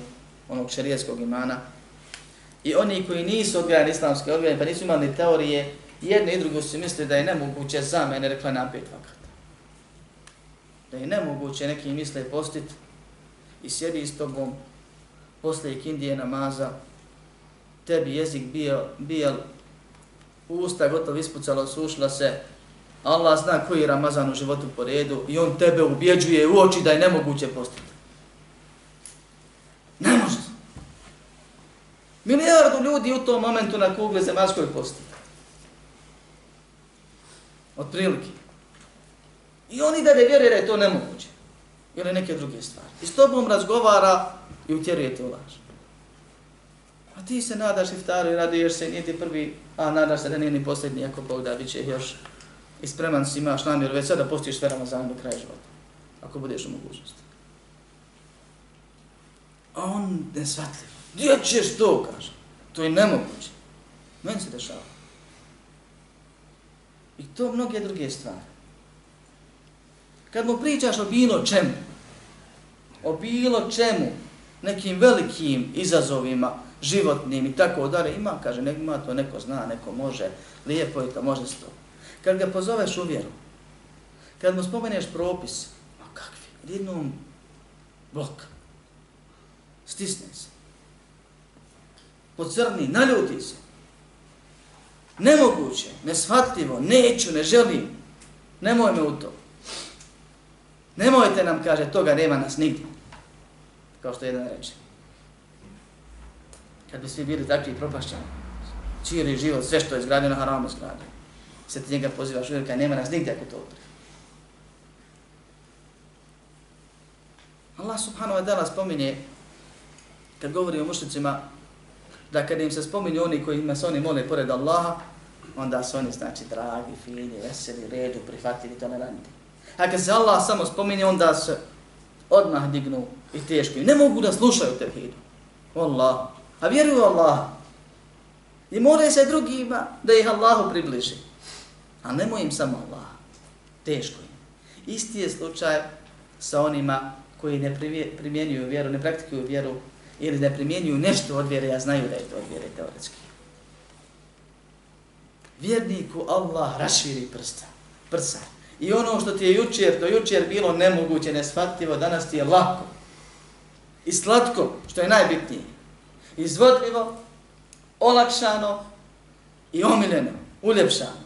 onog šarijeskog imana, i oni koji nisu odgajani islamskim odgojem, pa nisu imali teorije, jedni i drugi su mislili da je nemoguće za mene, rekla na vakat. Da je nemoguće neki misle postit i sjedi s tobom posle ikindije namaza, tebi jezik bio, bio usta gotovo ispucala, sušla se, Allah zna koji je Ramazan u životu po redu i on tebe ubjeđuje u oči da je nemoguće postiti. Ne može. Milijardu ljudi u tom momentu na kugle zemaljskoj posti. Od prilike. I oni da ne vjeruje da je to nemoguće. Ili neke druge stvari. I s tobom razgovara i utjeruje te u laž. A ti se nadaš iftaru i raduješ se, nije ti prvi, a nadaš se da nije ni posljednji, ako Bog da, bit će još i spreman si imaš namjer već sada postiš sve Ramazan do kraja života. Ako budeš u mogućnosti. A on ne shvatljiv. Gdje ćeš to, kaže? To je nemoguće. Meni se dešava. I to mnoge druge stvari. Kad mu pričaš o bilo čemu, o bilo čemu, nekim velikim izazovima, životnim i tako dalje, ima, kaže, nek ima to, neko zna, neko može, lijepo je to, može se to. Kad ga pozoveš u vjeru, kad mu spomeneš propis, ma kakvi, jednom blok, stisne se, pocrni, naljuti se, nemoguće, nesvatljivo, neću, ne želim, nemoj me u to. Nemojte nam, kaže, toga nema nas nigdje. Kao što jedan reče kad bi svi bili takvi propašćani, čiri život, sve što je zgradio na haramu zgradio. Se ti njega pozivaš u kaj nema nas nigdje ako to odbri. Allah subhanahu wa ta'ala spominje, kad govori o mušnicima, da kad im se spominju oni koji ima se oni mole pored Allaha, onda su oni znači dragi, fini, veseli, redu, prihvatili, toleranti. A kad se Allah samo spominje, onda se odmah dignu i teško. I ne mogu da slušaju tevhidu. Allah, a vjeruju Allah. I more se drugima da ih Allahu približi. A nemoj im samo Allah. Teško je. Isti je slučaj sa onima koji ne primjenjuju vjeru, ne praktikuju vjeru ili ne primjenjuju nešto od vjere, ja znaju da je to od vjere teoretski. Vjerniku Allah raširi prsta, prsa. I ono što ti je jučer, do jučer bilo nemoguće, neshvatljivo, danas ti je lako. I slatko, što je najbitnije izvodljivo, olakšano i omiljeno, uljepšano.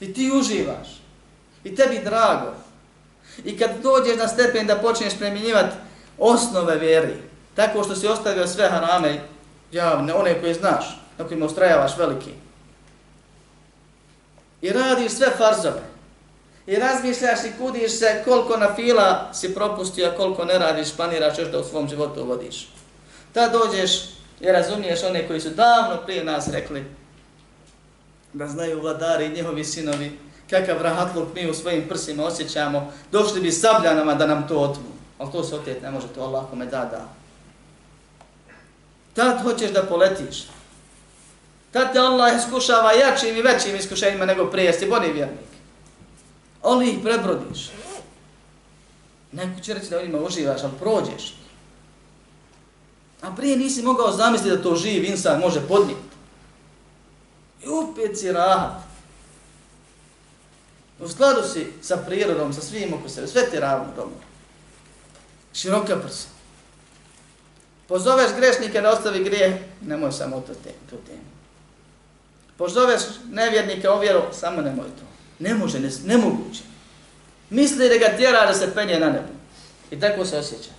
I ti uživaš. I tebi drago. I kad dođeš na stepen da počneš premjenjivati osnove vjeri, tako što si ostavio sve harame javne, one koje znaš, na kojima ustrajavaš veliki. I radiš sve farzove. I razmišljaš i kudiš se koliko na fila si propustio, a koliko ne radiš, planiraš još da u svom životu uvodiš. Ta dođeš I razumiješ one koji su davno prije nas rekli da znaju vladari i njihovi sinovi kakav rahatluk mi u svojim prsima osjećamo, došli bi sabljanama da nam to otmu. Ali to se otjet ne može, to Allah kome da, da. Tad hoćeš da poletiš. Tad te Allah iskušava jačim i većim iskušenjima nego prije, jesi boni vjernik. Ali ih prebrodiš. Neko će reći da u uživaš, ali prođeš. A prije nisi mogao zamisliti da to živ insan može podnijeti. I opet si rahat. U skladu si sa prirodom, sa svim oko sebe, sve ti ravno dobro. Široka prsa. Pozoveš grešnike da ostavi grijeh, nemoj samo to te, tu temu. Pozoveš nevjernike o vjeru, samo nemoj to. Ne može, ne, nemoguće. Misli da ga tjera da se penje na nebo. I tako se osjeća.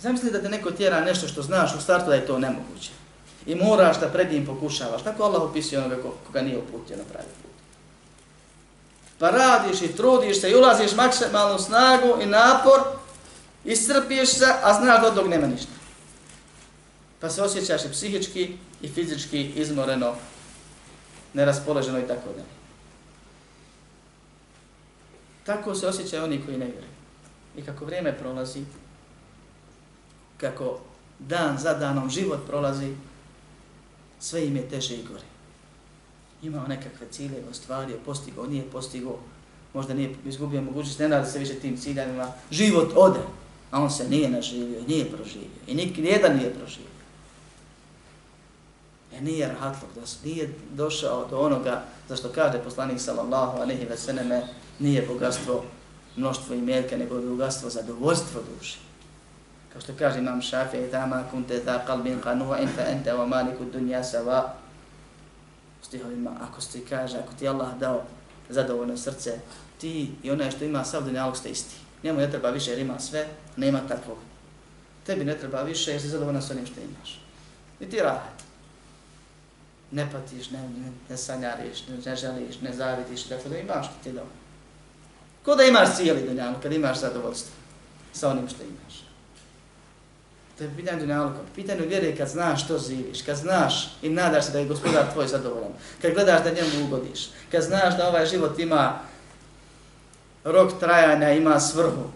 Zamisli da te neko tjera nešto što znaš u startu da je to nemoguće. I moraš da pred njim pokušavaš. Tako Allah opisuje onoga koga nije uputio na pravi put. Pa radiš i trudiš se i ulaziš maksimalnu snagu i napor, iscrpiješ se, a znaš da od nema ništa. Pa se osjećaš i psihički i fizički izmoreno, neraspoloženo i tako dalje. Tako se osjećaju oni koji ne vjeruju. I kako vrijeme prolazi, kako dan za danom život prolazi, sve im je teže i gore. Imao nekakve cilje, ostvario, postigao, nije postigao, možda nije izgubio mogućnost, ne nada se više tim ciljevima, život ode, a on se nije naživio, nije proživio i nik, nijedan nije proživio. E nije rahatluk, da nije došao do onoga za što kaže poslanik sallallahu alaihi ve seneme, nije bogatstvo mnoštvo i melke, nego je bogatstvo zadovoljstvo duše. Kao što kaže imam šafi, i tama kunte ta kalbin kanuva in fa ente wa maliku dunja sava. Stihovima, ako ti kaže, ako ti Allah dao zadovoljno srce, ti i onaj što ima sav dunjalog ste isti. Njemu ne treba više jer ima sve, nema takvog. Tebi ne treba više jer si zadovoljna s onim što imaš. I ti rahat. Ne patiš, ne, ne, ne sanjariš, ne, ne želiš, ne zavidiš, dakle da imaš što ti dobro. Ko da imaš cijeli dunjalu kad imaš zadovoljstvo sa onim što imaš. To je pitanje dunjaluka. Pitanje vjere kad znaš što živiš, kad znaš i nadaš se da je gospodar tvoj zadovoljan, kad gledaš da njemu ugodiš, kad znaš da ovaj život ima rok trajanja, ima svrhu,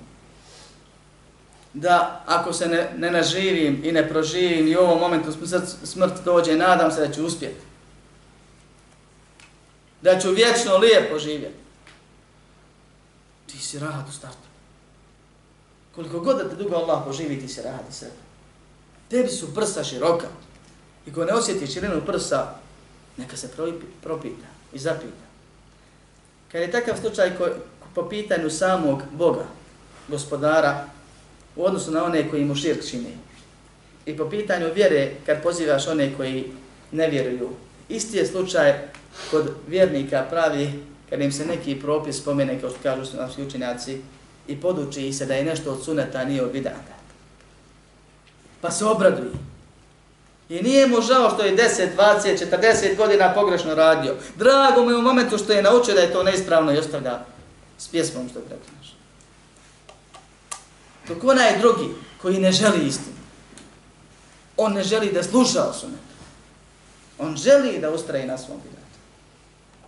da ako se ne, ne naživim i ne proživim i u ovom momentu smrt, smrt dođe, nadam se da ću uspjeti. Da ću vječno lijepo živjeti ti si rahat u startu. Koliko god da te dugo Allah poživi, ti si rahat i sretan. Tebi su prsa široka. I ko ne osjeti širinu prsa, neka se propita i zapita. Kad je takav slučaj ko, po pitanju samog Boga, gospodara, u odnosu na one koji mu širk čine. i po pitanju vjere, kad pozivaš one koji ne vjeruju, isti je slučaj kod vjernika pravi kad im se neki propis spomene, kao što kažu su naši učenjaci, i poduči se da je nešto od suneta, nije od. Pa se obraduje. I nije mu žao što je 10, 20, 40 godina pogrešno radio. Drago mu je u momentu što je naučio da je to neispravno i ostavlja s pjesmom što je preklinaš. Dok onaj drugi koji ne želi istinu, on ne želi da sluša o sunetu. On želi da ustraje na svom bidatu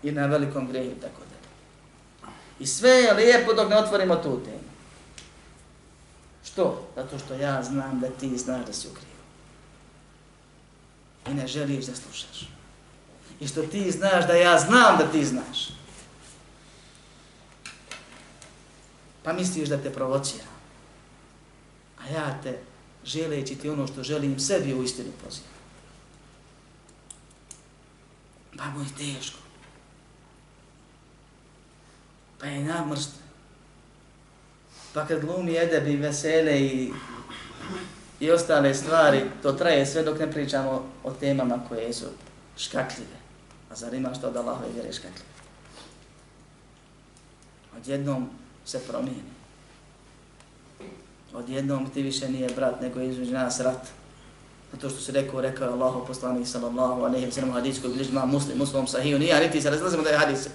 i na velikom grehu i tako dalje. I sve je lijepo dok ne otvorimo tu temu. Što? Zato što ja znam da ti znaš da si u krivu. I ne želiš da slušaš. I što ti znaš da ja znam da ti znaš. Pa misliš da te provocira. A ja te, želeći ti ono što želim sebi u istinu pozivam. Pa mu je teško pa je namrst. Pa kad glumi edebi, vesele i, i ostale stvari, to traje sve dok ne pričamo o temama koje su škakljive. A zar ima što da Allahove vjere škakljive? Odjednom se promijeni. Odjednom ti više nije brat, nego je između nas rat. Zato što se rekao, rekao je Allahu poslanik sallallahu alaihi wa sallam koji bližima muslim, muslim sahiju, nije, niti se razilazimo da je hadis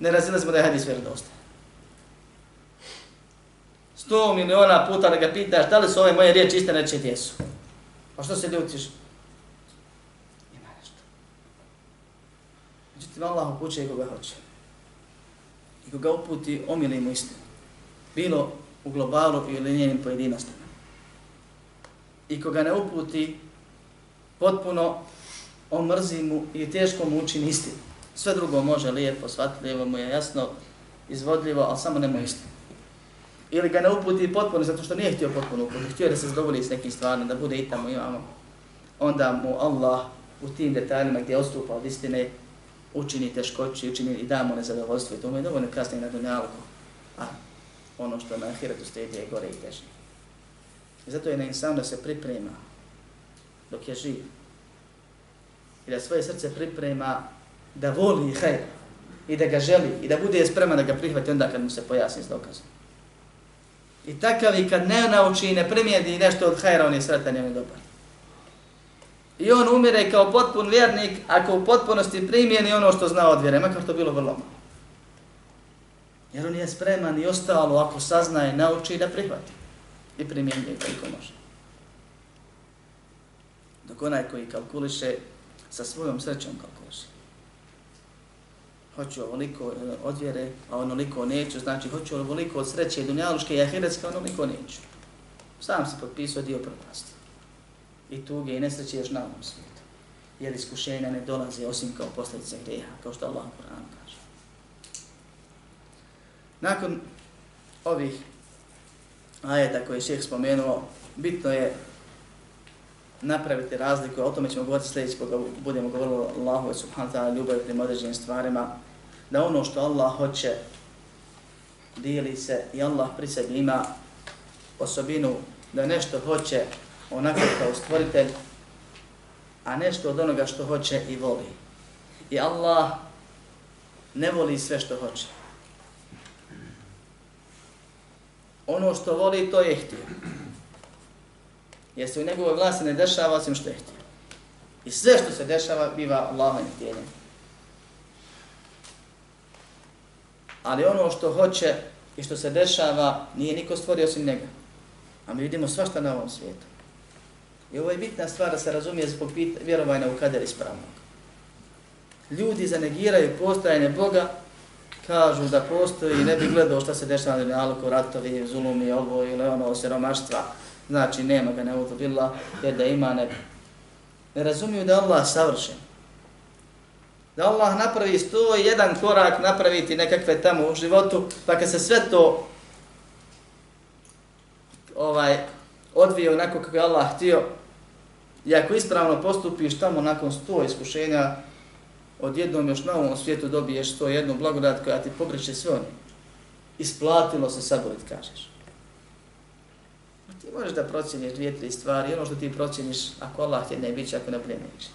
ne razilazimo da je hadis vjerodostan. Sto miliona puta da ga pitaš da li su ove moje riječi iste, neće ti jesu. Pa što se ljutiš? Ima nešto. Međutim, Allah upućuje koga hoće. I koga uputi, omili mu istinu. Bilo u globalu ili njenim pojedinostima. I koga ne uputi, potpuno omrzi mu i teško mu učini istinu. Sve drugo može lijepo, shvatljivo mu je jasno, izvodljivo, ali samo nema istinu. Ili ga ne uputi potpuno, zato što nije htio potpuno uputi, htio da se zadovolji s nekim stvarima, da bude i tamo imamo. Onda mu Allah u tim detaljima gdje odstupa od istine, učini teškoći, učini i da mu nezadovoljstvo i to mu je dovoljno kasnije na dunjalku. A ono što na ahiretu stedi je gore i teže. I zato je na insanu da se priprema dok je živ. I da svoje srce priprema da voli hajr i da ga želi i da bude spreman da ga prihvati onda kad mu se pojasni s dokazom. I takav i kad ne nauči i ne primijedi nešto od hajra, on je sretan i on je dobar. I on umire kao potpun vjernik ako u potpunosti primijeni ono što zna od vjere, makar to bilo vrlo malo. Jer on je spreman i ostalo ako saznaje, nauči da prihvati i primjenjuje koliko može. Dok onaj koji kalkuliše sa svojom srećom kalkuliše. Hoću ovoliko eh, od vjere, a onoliko neću, znači hoću ovoliko od sreće dunjaluške i ahiretske, a onoliko neću. Sam se potpisao dio propasti. I tuge i nesreće još na ovom svijetu. Jer iskušenja ne dolaze osim kao posljedice greha, kao što Allah Kur'an kaže. Nakon ovih ajeta koje je šeheh spomenuo, bitno je napraviti razliku, o tome ćemo govoriti sljedeći koga budemo govorili o Allahu subhanahu ta'ala ljubavi prema određenim stvarima, da ono što Allah hoće dijeli se i Allah pri sebi ima osobinu da nešto hoće onako kao stvoritelj, a nešto od onoga što hoće i voli. I Allah ne voli sve što hoće. Ono što voli, to je htio. Jer se u njegovoj vlasti ne dešava osim što je htio. I sve što se dešava biva Allahovim htjenjem. Ali ono što hoće i što se dešava nije niko stvorio osim njega. A mi vidimo svašta na ovom svijetu. I ovo je bitna stvar da se razumije zbog vjerovanja u kader ispravnog. Ljudi zanegiraju postojanje Boga, kažu da postoji i ne bi gledao šta se dešava na dunjaluku, ratovi, zulumi, ovo ili ono, siromaštva. Znači, nema ga ne bila, jer da ima ne Ne razumiju da Allah savršen. Da Allah napravi sto jedan korak napraviti nekakve tamo u životu, pa kad se sve to ovaj odvije onako kako je Allah htio, i ako ispravno postupiš tamo nakon sto iskušenja, odjednom još na ovom svijetu dobiješ to jednu blagodat koja ti pobriče sve oni. Isplatilo se saborit, kažeš. A ti možeš da procjeniš dvije, tri stvari, ono što ti procjeniš, ako Allah ti ne biće, ako ne bude neće.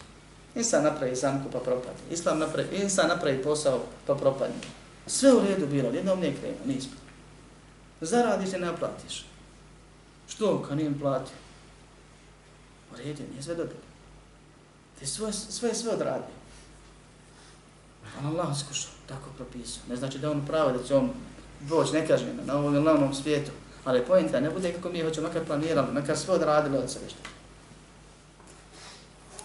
Insan napravi zamku pa propadne. Islam napravi, insan napravi posao pa propadne. Sve u redu bilo, jednom nije krenuo, nismo. Zaradiš i ne naplatiš. Što, kad nijem platio? U redu, nije sve dobro. Ti sve, sve, sve odradio. On Allah skušao, tako propisao. Ne znači da on pravo da će on doći nekažnjeno na ovom ili na onom svijetu. Ali pojenta ne bude kako mi hoćemo, makar planirali, makar sve odradili od sebe što.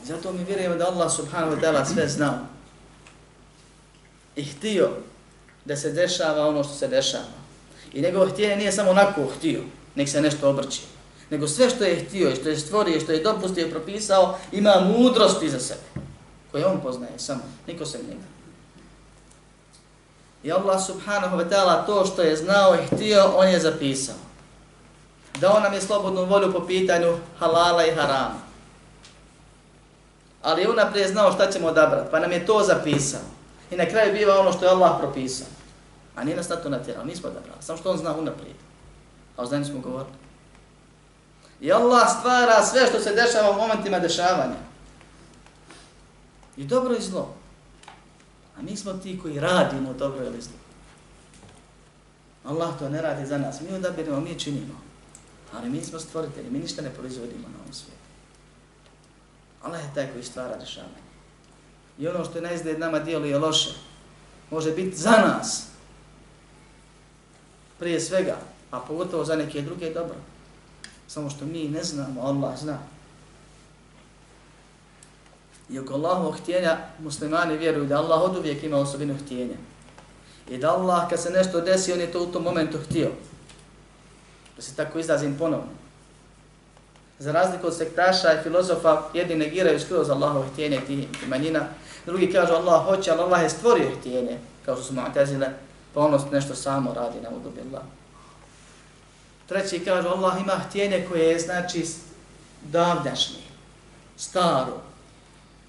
Zato mi vjerujemo da Allah subhanahu wa ta'ala sve znao. I htio da se dešava ono što se dešava. I njegov htjenje nije samo onako htio, nek se nešto obrči. Nego sve što je htio i što je stvorio i što je dopustio i propisao, ima mudrost iza sebe. Koje on poznaje samo, niko se njega. I Allah subhanahu wa ta'ala to što je znao i htio, on je zapisao. Dao nam je slobodnu volju po pitanju halala i harama. Ali je unaprijed znao šta ćemo odabrati, pa nam je to zapisao. I na kraju biva ono što je Allah propisao. A nije nas na to natjerao, nismo odabrali. Samo što on zna unaprijed. A o znanju smo govorili. I Allah stvara sve što se dešava u momentima dešavanja. I dobro i zlo. A mi smo ti koji radimo dobro ili zlo. Allah to ne radi za nas. Mi odabirimo, mi činimo. Ali mi smo stvoritelji, mi ništa ne proizvodimo na ovom svijetu. Allah je taj koji stvara rješavanje. I ono što je najzgled nama je loše, može biti za nas. Prije svega, a pogotovo za neke druge dobro. Samo što mi ne znamo, Allah zna. I oko Allahovog htjenja muslimani vjeruju da Allah od uvijek ima osobinu htjenja. I da Allah kad se nešto desi, on je to u tom momentu htio. Da se tako izrazim ponovno. Za razliku od sektaša i filozofa, jedni negiraju skroz Allahov htjenje tih manjina, drugi kažu Allah hoće, ali Allah je stvorio htjenje, kao što su mu'tazile, pa ono nešto samo radi na udobi Treći kažu Allah ima htjenje koje je znači davdašnje, staro,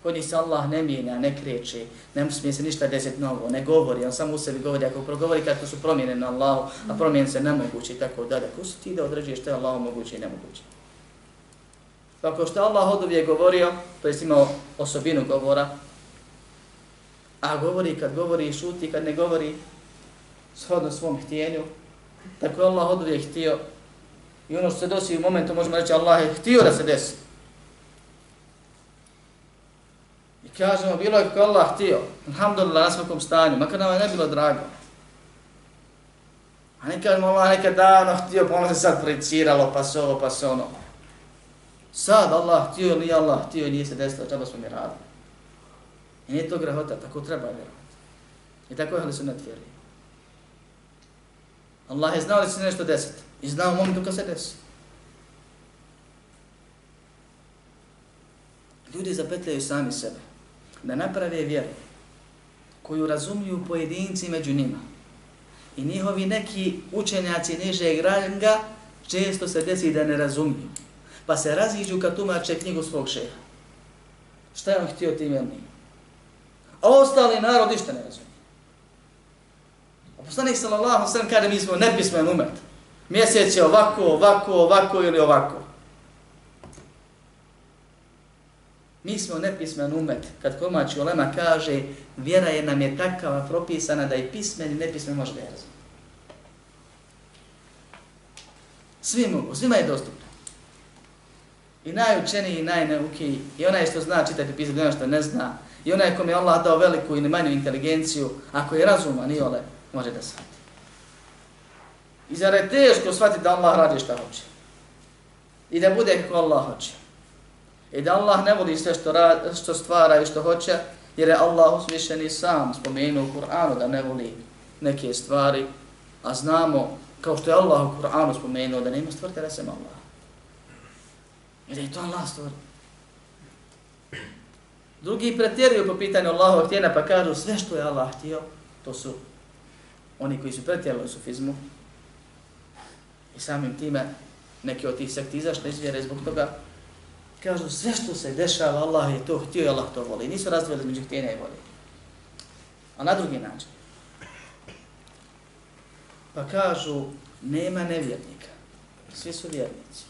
kod njih se Allah ne mijenja, ne kreće, ne smije se ništa desiti novo, ne govori, on samo u sebi govori, ako progovori kako su promjene na Allahu, a promjene se nemoguće i tako dalje, ko su ti da određuješ što je Allahu moguće i nemoguće? Pa ako što Allah od uvijek govorio, to je imao osobinu govora, a govori kad govori i šuti, kad ne govori shodno svom htjenju, tako je Allah od uvijek htio i ono što se dosi u momentu možemo reći Allah je htio da se desi. I kažemo, bilo je kako Allah htio, alhamdulillah, na svakom stanju, makar nam je ne bilo drago. A ne kažemo, Allah nekad davno htio, pa ono se sad projiciralo, pa se ovo, pa se ono. Sad Allah htio ili Allah htio i nije se desilo, čaba smo mi radili. I nije to grahota, tako treba vjerovati. I tako je su netvjeri. Allah je znao li se nešto desiti. I znao momentu kad se desi. Ljudi zapetljaju sami sebe da naprave vjeru koju razumiju pojedinci među njima. I njihovi neki učenjaci nižeg ranga često se desi da ne razumiju. Pa se raziđu kad tumače knjigu svog šeha. Šta je on htio tim ili nije? A ostali narod ništa ne razumije. A poslanik sallallahu sallam kada mi smo nepismen umet. Mjesec je ovako, ovako, ovako ili ovako. Mi smo nepismen umet. Kad komač Olema kaže, vjera je nam je takava propisana da i pismen i nepismen može da je razumije. Svi mogu, svima je dostupno. I najučeniji i najneukiji, i onaj što zna čitati pisati, onaj što ne zna, i onaj kom je Allah dao veliku ili manju inteligenciju, ako je razuman i ole, može da shvati. I zar je teško shvatiti da Allah radi šta hoće? I da bude kako Allah hoće? I da Allah ne voli sve što, rad, što stvara i što hoće, jer je Allah uzvišen i sam spomenuo u Kur'anu da ne voli neke stvari, a znamo, kao što je Allah u Kur'anu spomenuo, da nema stvrtera sem Allah. Jer je to Allah stvorio. Drugi pretjeruju po pitanju Allahov htjena pa kažu sve što je Allah htio, to su oni koji su pretjerali u sufizmu i samim time neki od tih sekti izašli iz vjere zbog toga kažu sve što se dešava, Allah je to htio i Allah to voli. Nisu razdvojili među htjenja i voli. A na drugi način. Pa kažu, nema nevjernika. Svi su vjernici.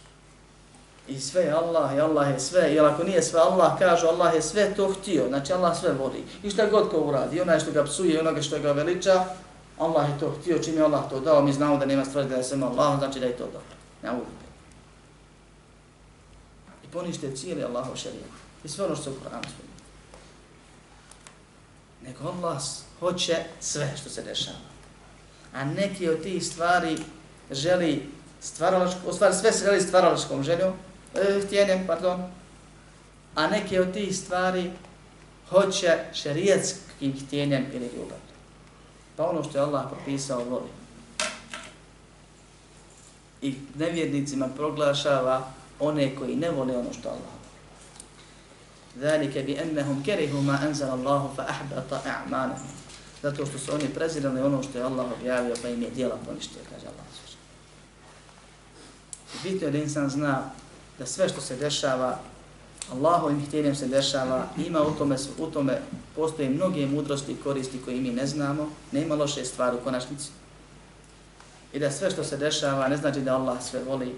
I sve je Allah, i Allah je sve. I ako nije sve Allah, kažu Allah je sve to htio. Znači Allah sve voli. I šta god ko uradi, onaj što ga psuje, i onoga što ga veliča, Allah je to htio, čim je Allah to dao, mi znamo da nema stvari da je samo Allah, znači da je to dobro. Ne uvijek i ponište cijeli Allahov šarijat. I sve ono što se u Koranu spominje. Nego Allah hoće sve što se dešava. A neki od tih stvari želi stvaralačkom, u stvari sve se želi stvaralačkom željom, e, htjenjem, pardon, a neke od tih stvari hoće šarijatskim htjenjem ili ljubav. Pa ono što je Allah propisao voli. I nevjernicima proglašava one koji ne vole ono što Allah Zalike bi ennehum kerihu ma anzal Allahu fa ahbata a'manahum. Zato što su oni prezirali ono što je Allah objavio pa im je djela poništio, kaže Allah. Bitno je da insan zna da sve što se dešava, Allahovim htjenjem se dešava, ima u tome, u tome postoje mnoge mudrosti i koristi koje mi ne znamo, nema loše stvari u konačnici. I da sve što se dešava ne znači da Allah sve voli,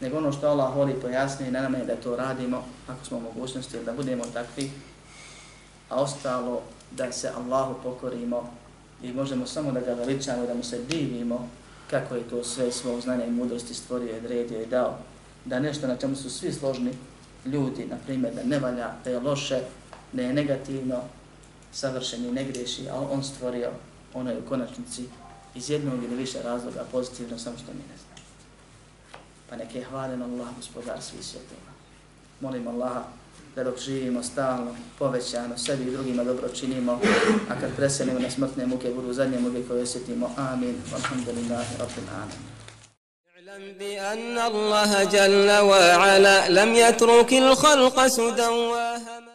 nego ono što Allah voli pojasni na nama je da to radimo ako smo u mogućnosti da budemo takvi, a ostalo da se Allahu pokorimo i možemo samo da ga veličamo da mu se divimo kako je to sve svog znanja i mudrosti stvorio i odredio i dao. Da nešto na čemu su svi složni ljudi, na primjer, da ne valja, da je loše, da je negativno, savršen i ne griješi, ali on stvorio ono je u konačnici iz jednog ili više razloga pozitivno, samo što mi ne znamo pa neke hvalen Allah, gospodar svih svjetova. Molim Allaha da dok živimo stalno, povećano, sebi i drugima dobro činimo, a kad preselimo na smrtne muke, budu zadnje muke koje osjetimo. Amin. Alhamdulillahi Rabbil Alamin. اعلم بأن الله جل وعلا لم يترك الخلق سدى